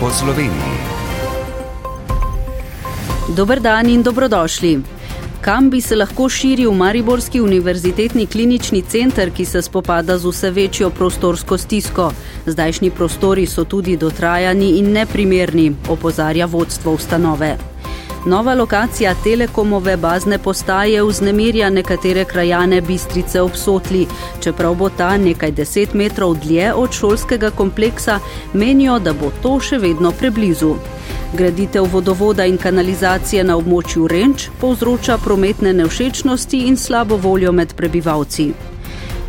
po Sloveniji. Dober dan in dobrodošli. Kam bi se lahko širil Mariborski univerzitetni klinični center, ki se spopada z vse večjo prostorsko stisko? Zdajšnji prostori so tudi dotrajani in neprimerni, opozarja vodstvo ustanove. Nova lokacija telekomove bazne postaje vznemirja nekatere krajane Bistrice obsotli. Čeprav bo ta nekaj deset metrov dlje od šolskega kompleksa, menijo, da bo to še vedno preblizu. Graditev vodovoda in kanalizacije na območju Renč povzroča prometne nevšečnosti in slabo voljo med prebivalci.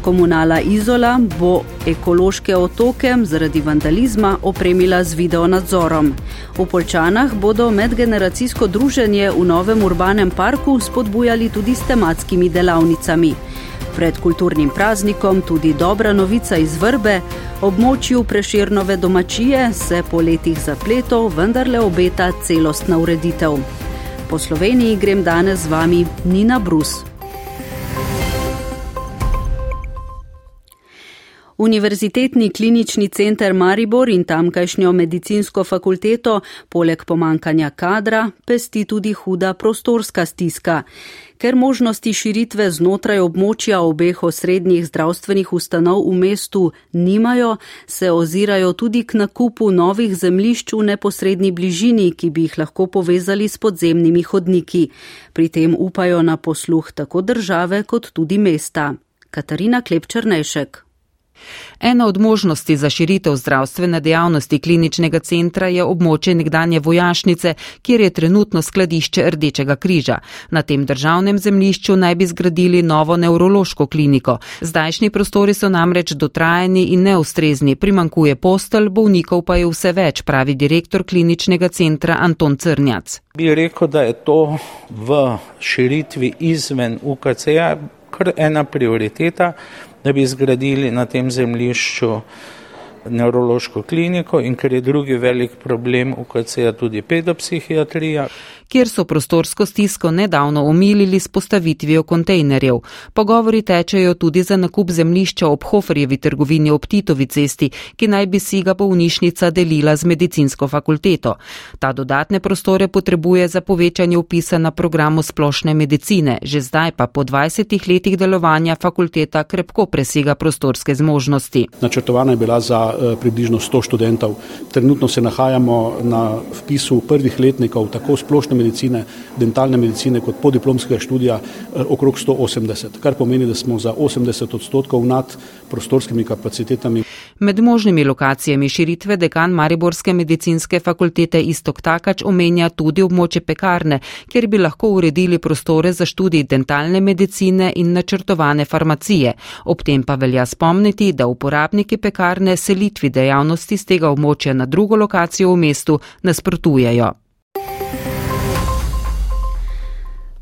Komunala Izola bo ekološke otoke zaradi vandalizma opremila z videonadzorom. V Polčanah bodo medgeneracijsko druženje v novem urbanem parku spodbujali tudi s tematskimi delavnicami. Pred kulturnim praznikom tudi dobra novica iz vrbe, območju preširnove domačije se po letih zapletov vendarle obeta celostna ureditev. Po Sloveniji grem danes z vami Nina Brus. Univerzitetni klinični center Maribor in tamkajšnjo medicinsko fakulteto, poleg pomankanja kadra, pesti tudi huda prostorska stiska. Ker možnosti širitve znotraj območja obeh osrednjih zdravstvenih ustanov v mestu nimajo, se ozirajo tudi k nakupu novih zemlišč v neposrednji bližini, ki bi jih lahko povezali s podzemnimi hodniki. Pri tem upajo na posluh tako države kot tudi mesta. Katarina Klepčernejšek. Ena od možnosti za širitev zdravstvene dejavnosti kliničnega centra je območje nekdanje vojašnice, kjer je trenutno skladišče Rdečega križa. Na tem državnem zemlišču naj bi zgradili novo nevrološko kliniko. Zdajšnji prostori so namreč dotrajani in neustrezni, primankuje postelj, bolnikov pa je vse več, pravi direktor kliničnega centra Anton Crnjac. Bi rekel, da je to v širitvi izven UKC-ja kar ena prioriteta da bi zgradili na tem zemljišču nevrološko kliniko in ker je drugi velik problem UKC-ja tudi pedopsihiatrija. Kjer so prostorsko stisko nedavno omilili s postavitvijo kontejnerjev. Pogovori tečejo tudi za nakup zemlišča ob Hoferjevi trgovini ob Titovi cesti, ki naj bi si ga bolnišnica delila z medicinsko fakulteto. Ta dodatne prostore potrebuje za povečanje upisa na programu splošne medicine. Že zdaj pa po 20 letih delovanja fakulteta krepko presega prostorske zmožnosti. Načrtovana je bila za Eh, približno 100 študentov. Trenutno se nahajamo na vpisu prvih letnikov tako splošne medicine, dentalne medicine kot podiplomskega študija eh, okrog 180, kar pomeni, da smo za 80 odstotkov nad prostorskimi kapacitetami. Med možnimi lokacijami širitve dekan Mariborske medicinske fakultete Istok Takač omenja tudi območje pekarne, kjer bi lahko uredili prostore za študij dentalne medicine in načrtovane farmacije. Ob tem pa velja spomniti, da uporabniki pekarne selitvi dejavnosti z tega območja na drugo lokacijo v mestu nasprotujejo.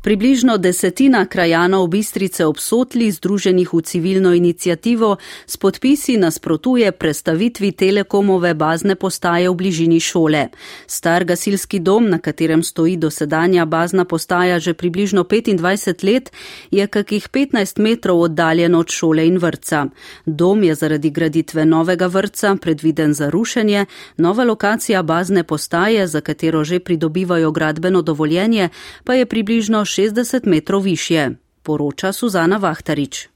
Približno desetina krajanov Bistrice obsotli, združenih v civilno inicijativo, s podpisi nasprotuje prestavitvi telekomove bazne postaje v bližini šole. Star gasilski dom, na katerem stoji dosedanja bazna postaja že približno 25 let, je kakih 15 metrov oddaljen od šole in vrca. Dom je zaradi graditve novega vrca predviden za rušenje, nova lokacija bazne postaje, za katero že pridobivajo gradbeno dovoljenje, pa je približno 60 metrov više, poroča Suzana Vahtarič.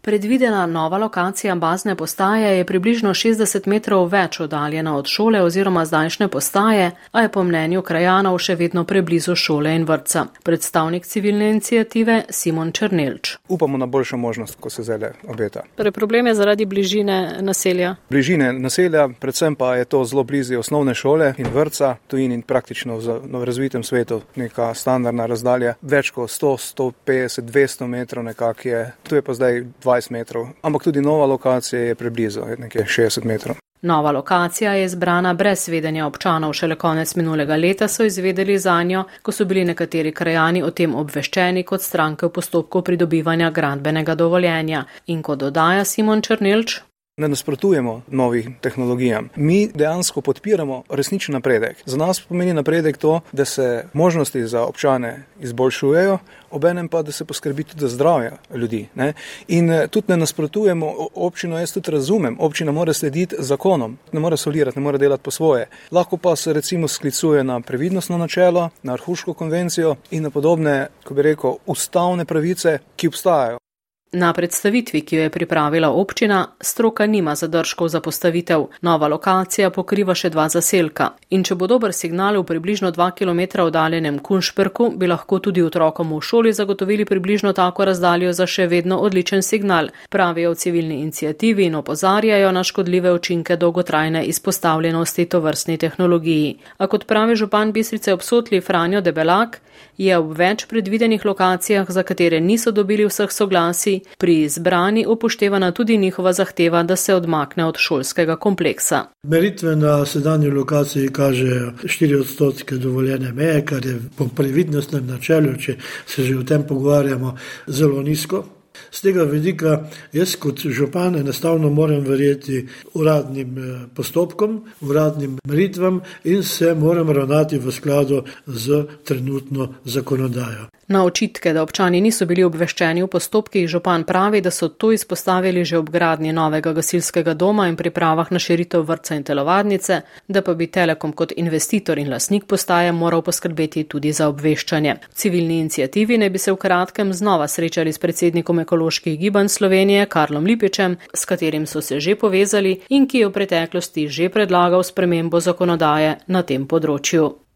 Predvidena nova lokacija bazne postaje je približno 60 metrov več oddaljena od šole oziroma zdajšnje postaje, a je po mnenju krajanov še vedno preblizu šole in vrca. Predstavnik civilne inicijative Simon Črnelč. Upamo na boljšo možnost, ko se zdaj obeta. Torej, problem je zaradi bližine naselja. Bližine naselja, predvsem pa je to zelo blizu osnovne šole in vrca, tujin in praktično v razvitem svetu neka standardna razdalja. Več kot 100, 150, 200 metrov nekak je. Tu je pa zdaj 20. 20 metrov, ampak tudi nova lokacija je preblizu, nekje 60 metrov. Nova lokacija je zbrana brez vedenja občanov. Šele konec minulega leta so izvedeli za njo, ko so bili nekateri krajani o tem obveščeni kot stranke v postopku pridobivanja gradbenega dovoljenja. In kot dodaja Simon Črnilč. Ne nasprotujemo novih tehnologijam. Mi dejansko podpiramo resničen napredek. Za nas pomeni napredek to, da se možnosti za občane izboljšujejo, obenem pa, da se poskrbi tudi za zdravje ljudi. Ne? In eh, tudi ne nasprotujemo občino, jaz tudi razumem, občina mora slediti zakonom, ne more solirati, ne more delati po svoje. Lahko pa se recimo sklicuje na previdnostno načelo, na Arhuško konvencijo in na podobne, ko bi rekel, ustavne pravice, ki obstajajo. Na predstavitvi, ki jo je pripravila občina, stroka nima zadržkov za postavitev. Nova lokacija pokriva še dva zaselka. In če bo dober signal v približno 2 km oddaljenem Kunšperku, bi lahko tudi otrokom v šoli zagotovili približno tako razdaljo za še vedno odličen signal, pravijo v civilni inicijativi in opozarjajo na škodljive učinke dolgotrajne izpostavljenosti to vrstni tehnologiji. A kot pravi župan Bistrice obsotli Franjo Debelak, je v več predvidenih lokacijah, za katere niso dobili vseh soglasij, pri izbrani upoštevana tudi njihova zahteva, da se odmakne od šolskega kompleksa. Meritve na sedanji lokaciji kažejo 4 odstotke dovoljene meje, kar je po previdnostnem načelu, če se že o tem pogovarjamo, zelo nizko. Z tega vidika jaz kot župan enostavno moram verjeti uradnim eh, postopkom, uradnim meritvam in se moram ravnati v skladu z trenutno zakonodajo. Na očitke, da občani niso bili obveščeni v postopkih, župan pravi, da so to izpostavili že ob gradnji novega gasilskega doma in pripravah na širitev vrca in telovadnice, da pa bi Telekom kot investitor in lasnik postaje moral poskrbeti tudi za obveščanje. V civilni inicijativi ne bi se v kratkem znova srečali s predsednikom ekoloških gibanj Slovenije Karlom Lipičem, s katerim so se že povezali in ki je v preteklosti že predlagal spremembo zakonodaje na tem področju.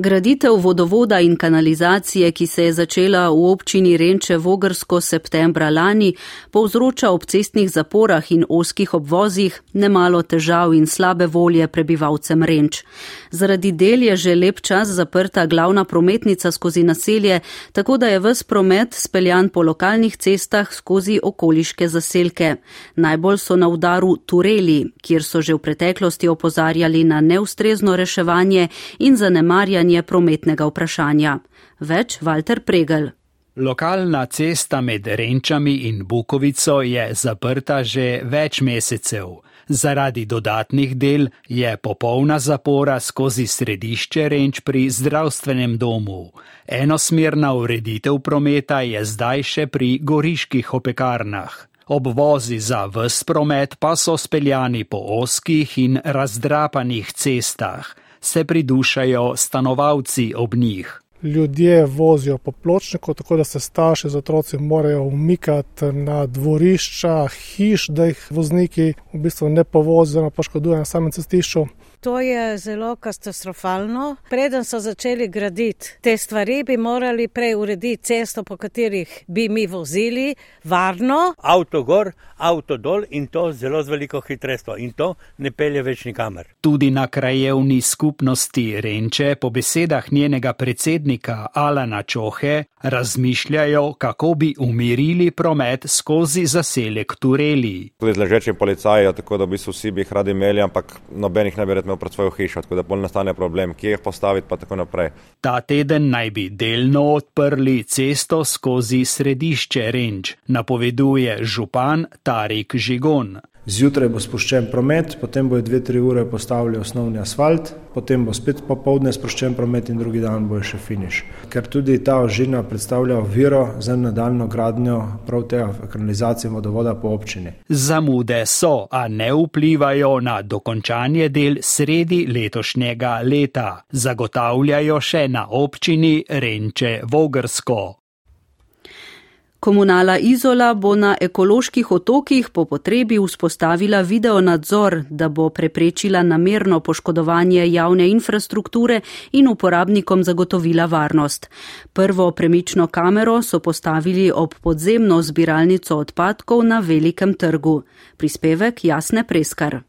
Graditev vodovoda in kanalizacije, ki se je začela v občini Renče Vogrsko septembra lani, povzroča ob cestnih zaporah in oskih obvozih nemalo težav in slabe volje prebivalcem Renč. Zaradi del je že lep čas zaprta glavna prometnica skozi naselje, tako da je ves promet speljan po lokalnih cestah skozi okoliške zaselke. Najbolj so na udaru Tureli, kjer so že v preteklosti opozarjali na neustrezno reševanje in zanemarjanje reševanje prometnega vprašanja. Več Walter Pregel. Lokalna cesta med Renčami in Bukovico je zaprta že več mesecev. Zaradi dodatnih del je popolna zapora skozi središče Renč pri zdravstvenem domu. Enosmerna ureditev prometa je zdaj še pri goriških opekarnah. Obvozi za vse promet pa so speljani po oskih in razdrapanih cestah se pridušajo stanovalci ob njih. Ljudje vozijo po pločniku, tako da se starši z otroci morajo umikati na dvorišča hiš, da jih vozniki v bistvu ne povozijo, pa poškodujejo na samem cestišču. To je zelo katastrofalno. Preden so začeli graditi te stvari, bi morali prej urediti cesto, po katerih bi mi vozili varno. Avto gor, avto dol in to zelo z veliko hitrostjo in to ne pelje več nikamer. Tudi na krajevni skupnosti Renče, po besedah njenega predsednika Alana Čohe, razmišljajo, kako bi umirili promet skozi zaselek Tureli. Tudi z ležečim policajem, tako da bi vsi bi jih radi imeli, ampak nobenih ne bi rad imel pred svojo hišo, tako da bolj nastane problem, kje jih postaviti, pa tako naprej. Ta teden naj bi delno odprli cesto skozi središče Renč, napoveduje župan Tarik Žigon. Zjutraj bo spuščen promet, potem bo dve, tri ure postavili osnovni asfalt, potem bo spet popovdne spuščen promet in drugi dan bo še finiš. Ker tudi ta ožina predstavlja oviro za nadaljno gradnjo prav tega kanalizacije vodovoda po občini. Zamude so, a ne vplivajo na dokončanje del sredi letošnjega leta, zagotavljajo še na občini Renče Vogrsko. Komunala Izola bo na ekoloških otokih po potrebi vzpostavila video nadzor, da bo preprečila namerno poškodovanje javne infrastrukture in uporabnikom zagotovila varnost. Prvo premično kamero so postavili ob podzemno zbiralnico odpadkov na velikem trgu. Prispevek jasne preskar.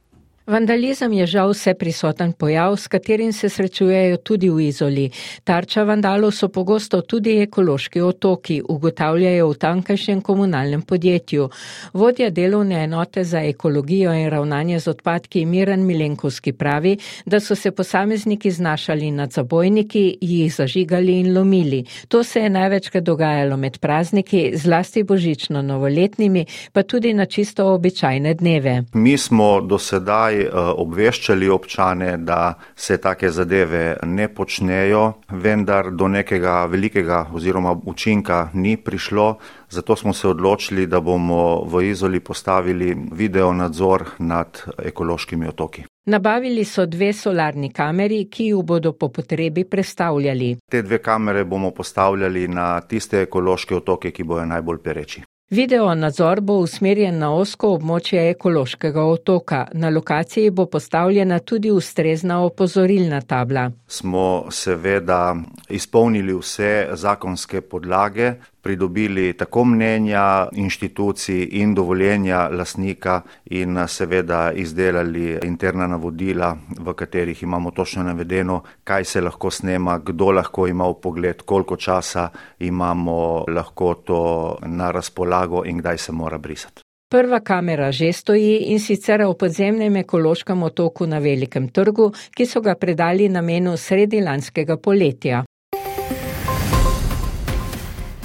Vandalizem je žal vse prisoten pojav, s katerim se srečujejo tudi v izoli. Tarča vandalov so pogosto tudi ekološki otoki, ugotavljajo v tankajšnjem komunalnem podjetju. Vodja delovne enote za ekologijo in ravnanje z odpadki Miran Milenkovski pravi, da so se posamezniki znašali nad zabojniki, jih zažigali in lomili. To se je največkrat dogajalo med prazniki, zlasti božično-novoletnimi, pa tudi na čisto običajne dneve. Mi smo do sedaj Eh, obveščali občane, da se take zadeve ne počnejo, vendar do nekega velikega oziroma učinka ni prišlo. Zato smo se odločili, da bomo v izoli postavili video nadzor nad ekološkimi otoki. Nabavili so dve solarni kameri, ki ju bodo po potrebi predstavljali. Te dve kamere bomo postavljali na tiste ekološke otoke, ki bojo najbolj pereči. Video nadzor bo usmerjen na osko območje ekološkega otoka. Na lokaciji bo postavljena tudi ustrezna opozorilna tabla. Smo seveda izpolnili vse zakonske podlage, pridobili tako mnenja inštitucij in dovoljenja lasnika in seveda izdelali interna navodila, v katerih imamo točno navedeno, kaj se lahko snema, kdo lahko ima v pogled, koliko časa imamo lahko to na razpolago in kdaj se mora brisati. Prva kamera že stoji in sicer v podzemnem ekološkem otoku na Velikem trgu, ki so ga predali namenu sredi lanskega poletja.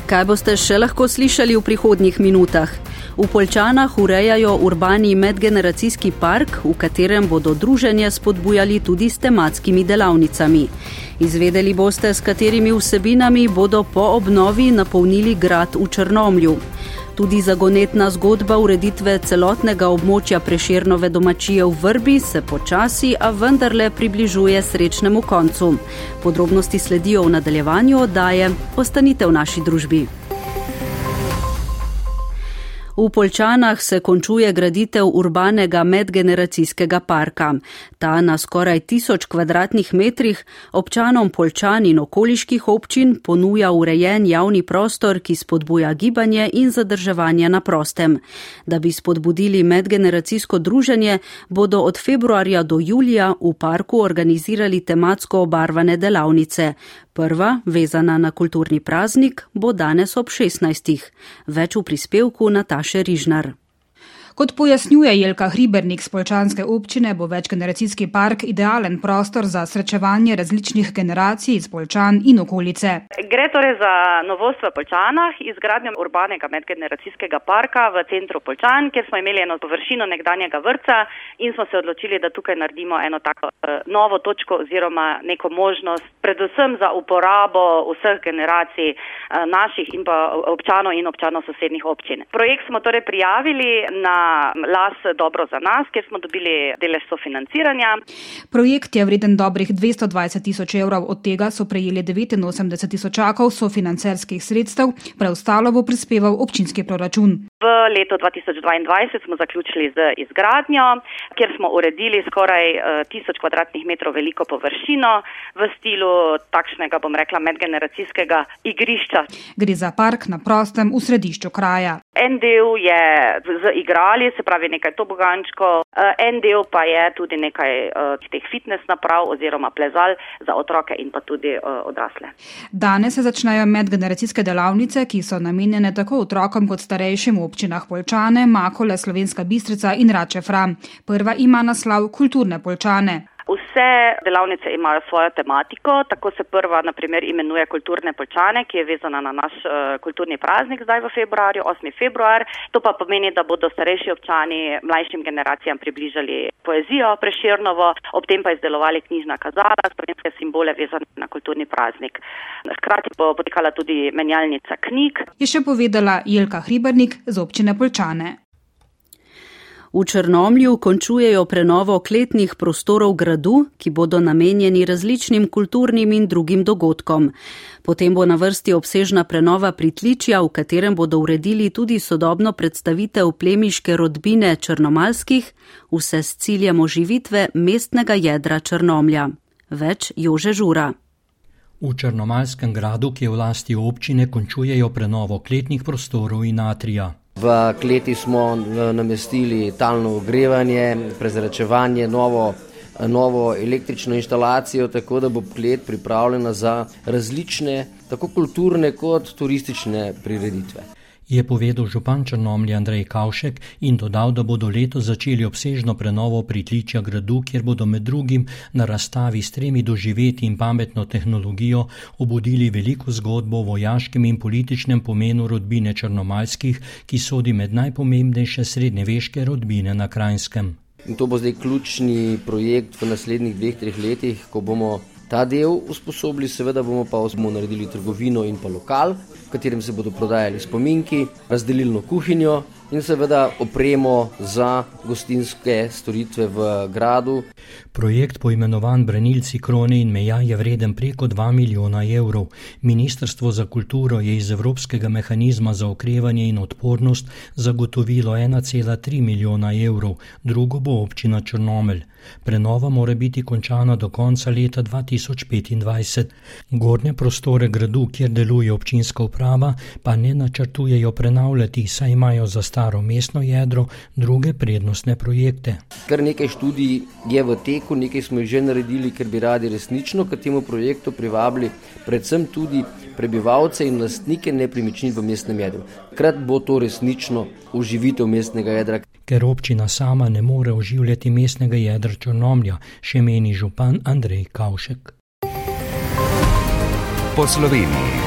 Kaj boste še lahko slišali v prihodnjih minutah? V Polčanah urejajo urbani medgeneracijski park, v katerem bodo druženje spodbujali tudi s tematskimi delavnicami. Izvedeli boste, s katerimi vsebinami bodo po obnovi napolnili grad v Črnomlju. Tudi zagonetna zgodba ureditve celotnega območja preširnove domačije v Vrbi se počasi, a vendarle približuje srečnemu koncu. Podrobnosti sledijo v nadaljevanju oddaje. Ostanite v naši družbi. V Polčanah se končuje graditev urbanega medgeneracijskega parka. Ta na skoraj tisoč kvadratnih metrih občanom Polčan in okoliških občin ponuja urejen javni prostor, ki spodbuja gibanje in zadrževanje na prostem. Da bi spodbudili medgeneracijsko druženje, bodo od februarja do julija v parku organizirali tematsko obarvane delavnice. Prva, vezana na kulturni praznik, bo danes ob 16. Več v prispevku Nataše Rižnar. Kot pojasnjuje Jelka Hribernik z Polčanske občine, bo večgeneracijski park idealen prostor za srečevanje različnih generacij iz Polčan in okolice. Gre torej za novost v Polčanah, izgradnjo urbanega medgeneracijskega parka v centru Polčan, kjer smo imeli eno površino nekdanjega vrca in smo se odločili, da tukaj naredimo eno tako uh, novo točko oziroma neko možnost, predvsem za uporabo vseh generacij uh, naših in pa občanov in občanov sosednjih občin. Projekt smo torej prijavili na las dobro za nas, kjer smo dobili delež sofinanciranja. Projekt je vreden dobrih 220 tisoč evrov, od tega so prejeli 89 tisočakov sofinancerskih sredstev, preostalo bo prispeval občinski proračun. V letu 2022 smo zaključili z izgradnjo, kjer smo uredili skoraj eh, tisoč kvadratnih metrov veliko površino v stilu takšnega, bom rekla, medgeneracijskega igrišča. Gre za park na prostem v središču kraja. En del je z igrali, se pravi nekaj tobogančko, eh, en del pa je tudi nekaj uh, teh fitness naprav oziroma plezal za otroke in pa tudi odrasle. Danes se začnejo medgeneracijske delavnice, ki so namenjene tako otrokom kot starejšim v občinah Polčane, Makole, Slovenska Bistrica in Račefra. Prva ima naslov Kulturne Polčane. Vse delavnice imajo svojo tematiko, tako se prva naprimer imenuje Kulturne polčane, ki je vezana na naš uh, kulturni praznik zdaj v februarju, 8. februar. To pa pomeni, da bodo starejši občani mlajšim generacijam približali poezijo preširnovo, ob tem pa izdelovali knjižna kazala, slovenske simbole vezane na kulturni praznik. Hkrati bo potekala tudi menjalnica knjig. Je še povedala Jelka Hribernik z občine Polčane. V Črnomlju končujejo prenovo kletnih prostorov gradu, ki bodo namenjeni različnim kulturnim in drugim dogodkom. Potem bo na vrsti obsežna prenova pritličja, v katerem bodo uredili tudi sodobno predstavitev plemiške rodbine črnomalskih, vse s ciljem oživitve mestnega jedra Črnomlja. Več Jože Žura. V Črnomalskem gradu, ki je v lasti občine, končujejo prenovo kletnih prostorov in atrija. V kleti smo namestili talno ogrevanje, prezračevanje, novo, novo električno inštalacijo, tako da bo klet pripravljena za različne, tako kulturne kot turistične prireditve je povedal župan Črnomlja Andrej Kavšek in dodal, da bodo leto začeli obsežno prenovo pritličja gradu, kjer bodo med drugim na razstavi s tremi doživeti in pametno tehnologijo obudili veliko zgodbo o vojaškem in političnem pomenu rodbine Črnomalskih, ki sodi med najpomembnejše srednjeveške rodbine na Krajskem. In to bo zdaj ključni projekt v naslednjih dveh, treh letih, ko bomo ta del usposobili, seveda bomo pa bomo naredili trgovino in pa lokal, v katerem se bodo prodajali spominki, razdelilno kuhinjo in seveda opremo za gostinske storitve v gradu. Projekt poimenovan Branilci krone in meja je vreden preko 2 milijona evrov. Ministrstvo za kulturo je iz Evropskega mehanizma za okrevanje in odpornost zagotovilo 1,3 milijona evrov, drugo bo občina Črnomelj. Prenova mora biti končana do konca leta 2025. Gornje prostore gradu, kjer deluje občinska uprava, pa ne načrtujejo prenavljati, saj imajo za staro mestno jedro druge prednostne projekte. Kar nekaj študij je v teku, nekaj smo jih že naredili, ker bi radi resnično k temu projektu privabili predvsem tudi prebivalce in lastnike nepremičnin v mestnem jedru. Krat bo to resnično uživitev mestnega jedra. Ker občina sama ne more oživljati mestnega jedra Črnomlja, še meni župan Andrej Kavšek. Po Sloveniji.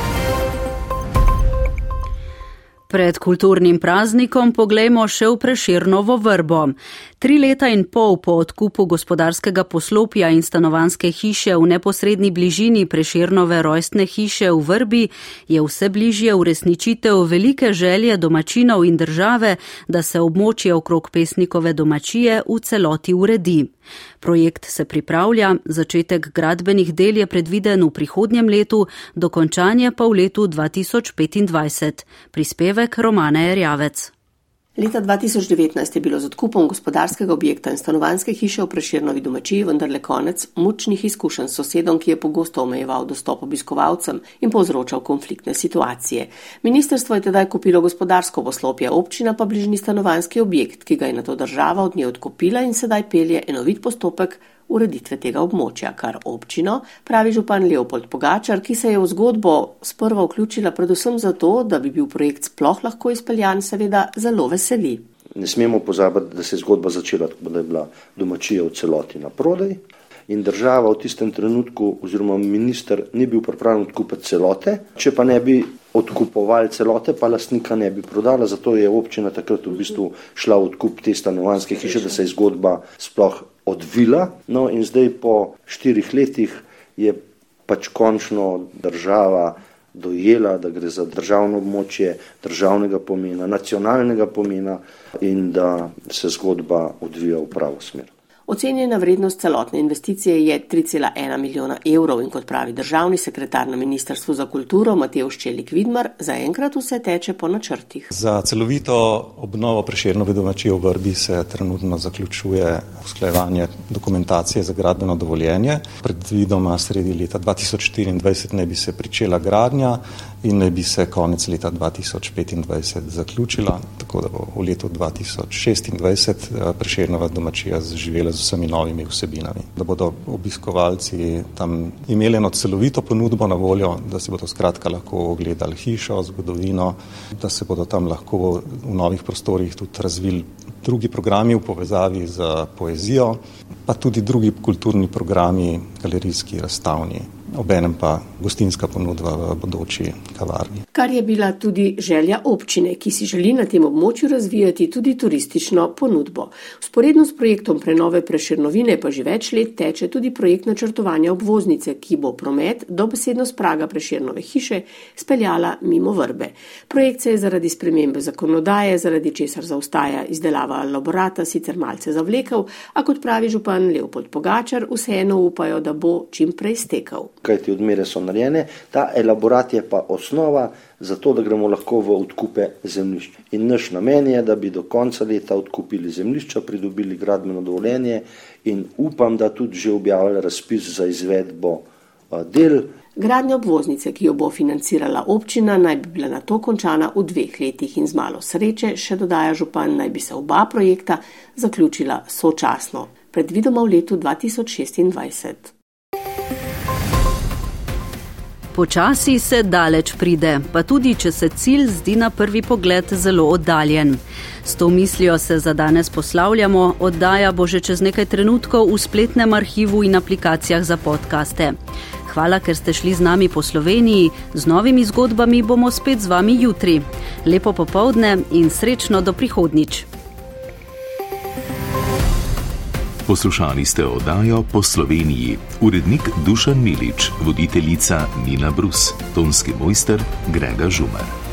Pred kulturnim praznikom poglejmo še v preširnovo vrbo. Tri leta in pol po odkupu gospodarskega poslopja in stanovanske hiše v neposrednji bližini preširnove rojstne hiše v vrbi je vse bližje uresničitev velike želje domačinov in države, da se območje okrog pesnikove domačije v celoti uredi. Projekt se pripravlja, začetek gradbenih del je predviden v prihodnjem letu, dokončanje pa v letu 2025. Prispevek Romane Erjavec. Leta 2019 je bilo z odkupom gospodarskega objekta in stanovanske hiše v Preširnovi domačiji vendarle konec mučnih izkušenj s sosedom, ki je pogosto omejeval dostop obiskovalcem in povzročal konfliktne situacije. Ministrstvo je tedaj kupilo gospodarsko poslopje, občina pa bližnji stanovanski objekt, ki ga je na to država od nje odkupila in sedaj pelje enovit postopek ureditve tega območja, kar občino, pravi župan Leopold Pogačar, ki se je v zgodbo sprva vključila predvsem zato, da bi bil projekt sploh lahko izpeljan, seveda zelo veseli. Ne smemo pozabiti, da se je zgodba začela tako, da je bila domačija v celoti na prodaj in država v tistem trenutku oziroma minister ni bil pripravljen odkupiti celote, če pa ne bi odkupovali celote, pa lastnika ne bi prodala, zato je občina takrat v bistvu šla v odkup te stanovanske hiše, da se je zgodba sploh odvila. No, in zdaj po štirih letih je pač končno država dojela, da gre za državno območje državnega pomena, nacionalnega pomena in da se zgodba odvija v pravo smer. Ocenjena vrednost celotne investicije je 3,1 milijona evrov in kot pravi državni sekretar na Ministrstvu za kulturo Mateo Ščelik Vidmar, zaenkrat vse teče po načrtih. Za celovito obnovo preširnove domačije v Vrbi se trenutno zaključuje usklajevanje dokumentacije za gradbeno dovoljenje. Predvidoma sredi leta 2024 ne bi se pričela gradnja in naj bi se konec leta 2025 zaključila, tako da bo v letu 2026 eh, preširnova domačija zaživela z vsemi novimi vsebinami. Da bodo obiskovalci tam imeli eno celovito ponudbo na voljo, da si bodo skratka lahko ogledali hišo, zgodovino, da se bodo tam lahko v novih prostorih tudi razvili drugi programi v povezavi z poezijo, pa tudi drugi kulturni programi, galerijski, razstavni obenem pa gostinska ponudba v bodoči kavarni. Kar je bila tudi želja občine, ki si želi na tem območju razvijati tudi turistično ponudbo. Sporedno s projektom prenove Preširnovine pa že več let teče tudi projekt načrtovanja obvoznice, ki bo promet dobesedno z praga Preširnove hiše speljala mimo vrbe. Projekt se je zaradi spremembe zakonodaje, zaradi česar zaustaja izdelava laborata, sicer malce zavlekel, a kot pravi župan Leopold Pogačar, vseeno upajo, da bo čim prej stekel kajti odmere so narejene, ta elaborat je pa osnova za to, da gremo lahko v odkupe zemljišč. In naš namen je, da bi do konca leta odkupili zemljišča, pridobili gradbeno dovoljenje in upam, da tudi že objavili razpis za izvedbo del Gradnja obvoznice, ki jo bo financirala občina, naj bi bila na to končana v dveh letih in z malo sreče, še dodaja župan, naj bi se oba projekta zaključila sočasno, predvidoma v letu 2026. Počasi se daleč pride, pa tudi če se cilj zdi na prvi pogled zelo oddaljen. S to mislijo se za danes poslavljamo, oddaja bo že čez nekaj trenutkov v spletnem arhivu in aplikacijah za podkaste. Hvala, ker ste šli z nami po Sloveniji, z novimi zgodbami bomo spet z vami jutri. Lepo popovdne in srečno do prihodnič. Poslušali ste oddajo po Sloveniji. Urednik Dušan Milič, voditeljica Nina Brus, tonski mojster Grega Žumar.